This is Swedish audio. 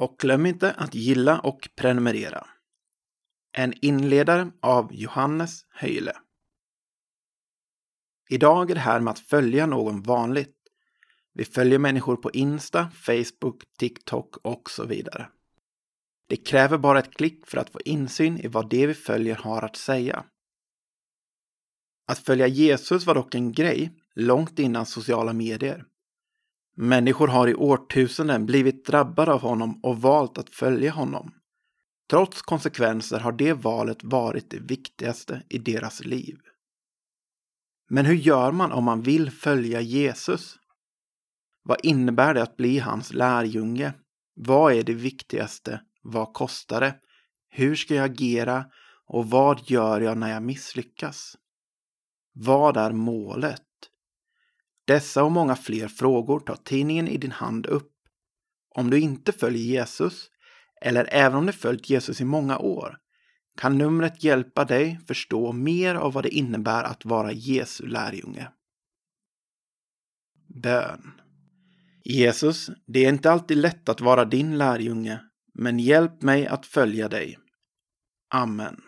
Och glöm inte att gilla och prenumerera. En inledare av Johannes Höjle. Idag är det här med att följa någon vanligt. Vi följer människor på Insta, Facebook, TikTok och så vidare. Det kräver bara ett klick för att få insyn i vad det vi följer har att säga. Att följa Jesus var dock en grej långt innan sociala medier. Människor har i årtusenden blivit drabbade av honom och valt att följa honom. Trots konsekvenser har det valet varit det viktigaste i deras liv. Men hur gör man om man vill följa Jesus? Vad innebär det att bli hans lärjunge? Vad är det viktigaste? Vad kostar det? Hur ska jag agera? Och vad gör jag när jag misslyckas? Vad är målet? Dessa och många fler frågor tar tidningen i din hand upp. Om du inte följer Jesus, eller även om du följt Jesus i många år, kan numret hjälpa dig förstå mer av vad det innebär att vara Jesu lärjunge. Bön Jesus, det är inte alltid lätt att vara din lärjunge, men hjälp mig att följa dig. Amen.